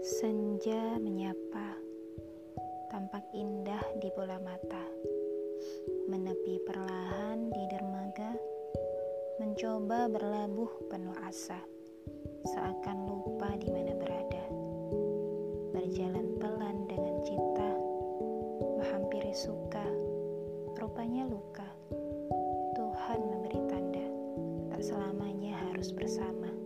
Senja menyapa, tampak indah di bola mata. Menepi perlahan di dermaga, mencoba berlabuh penuh asa, seakan lupa di mana berada. Berjalan pelan dengan cinta, menghampiri suka, rupanya luka. Tuhan memberi tanda, tak selamanya harus bersama.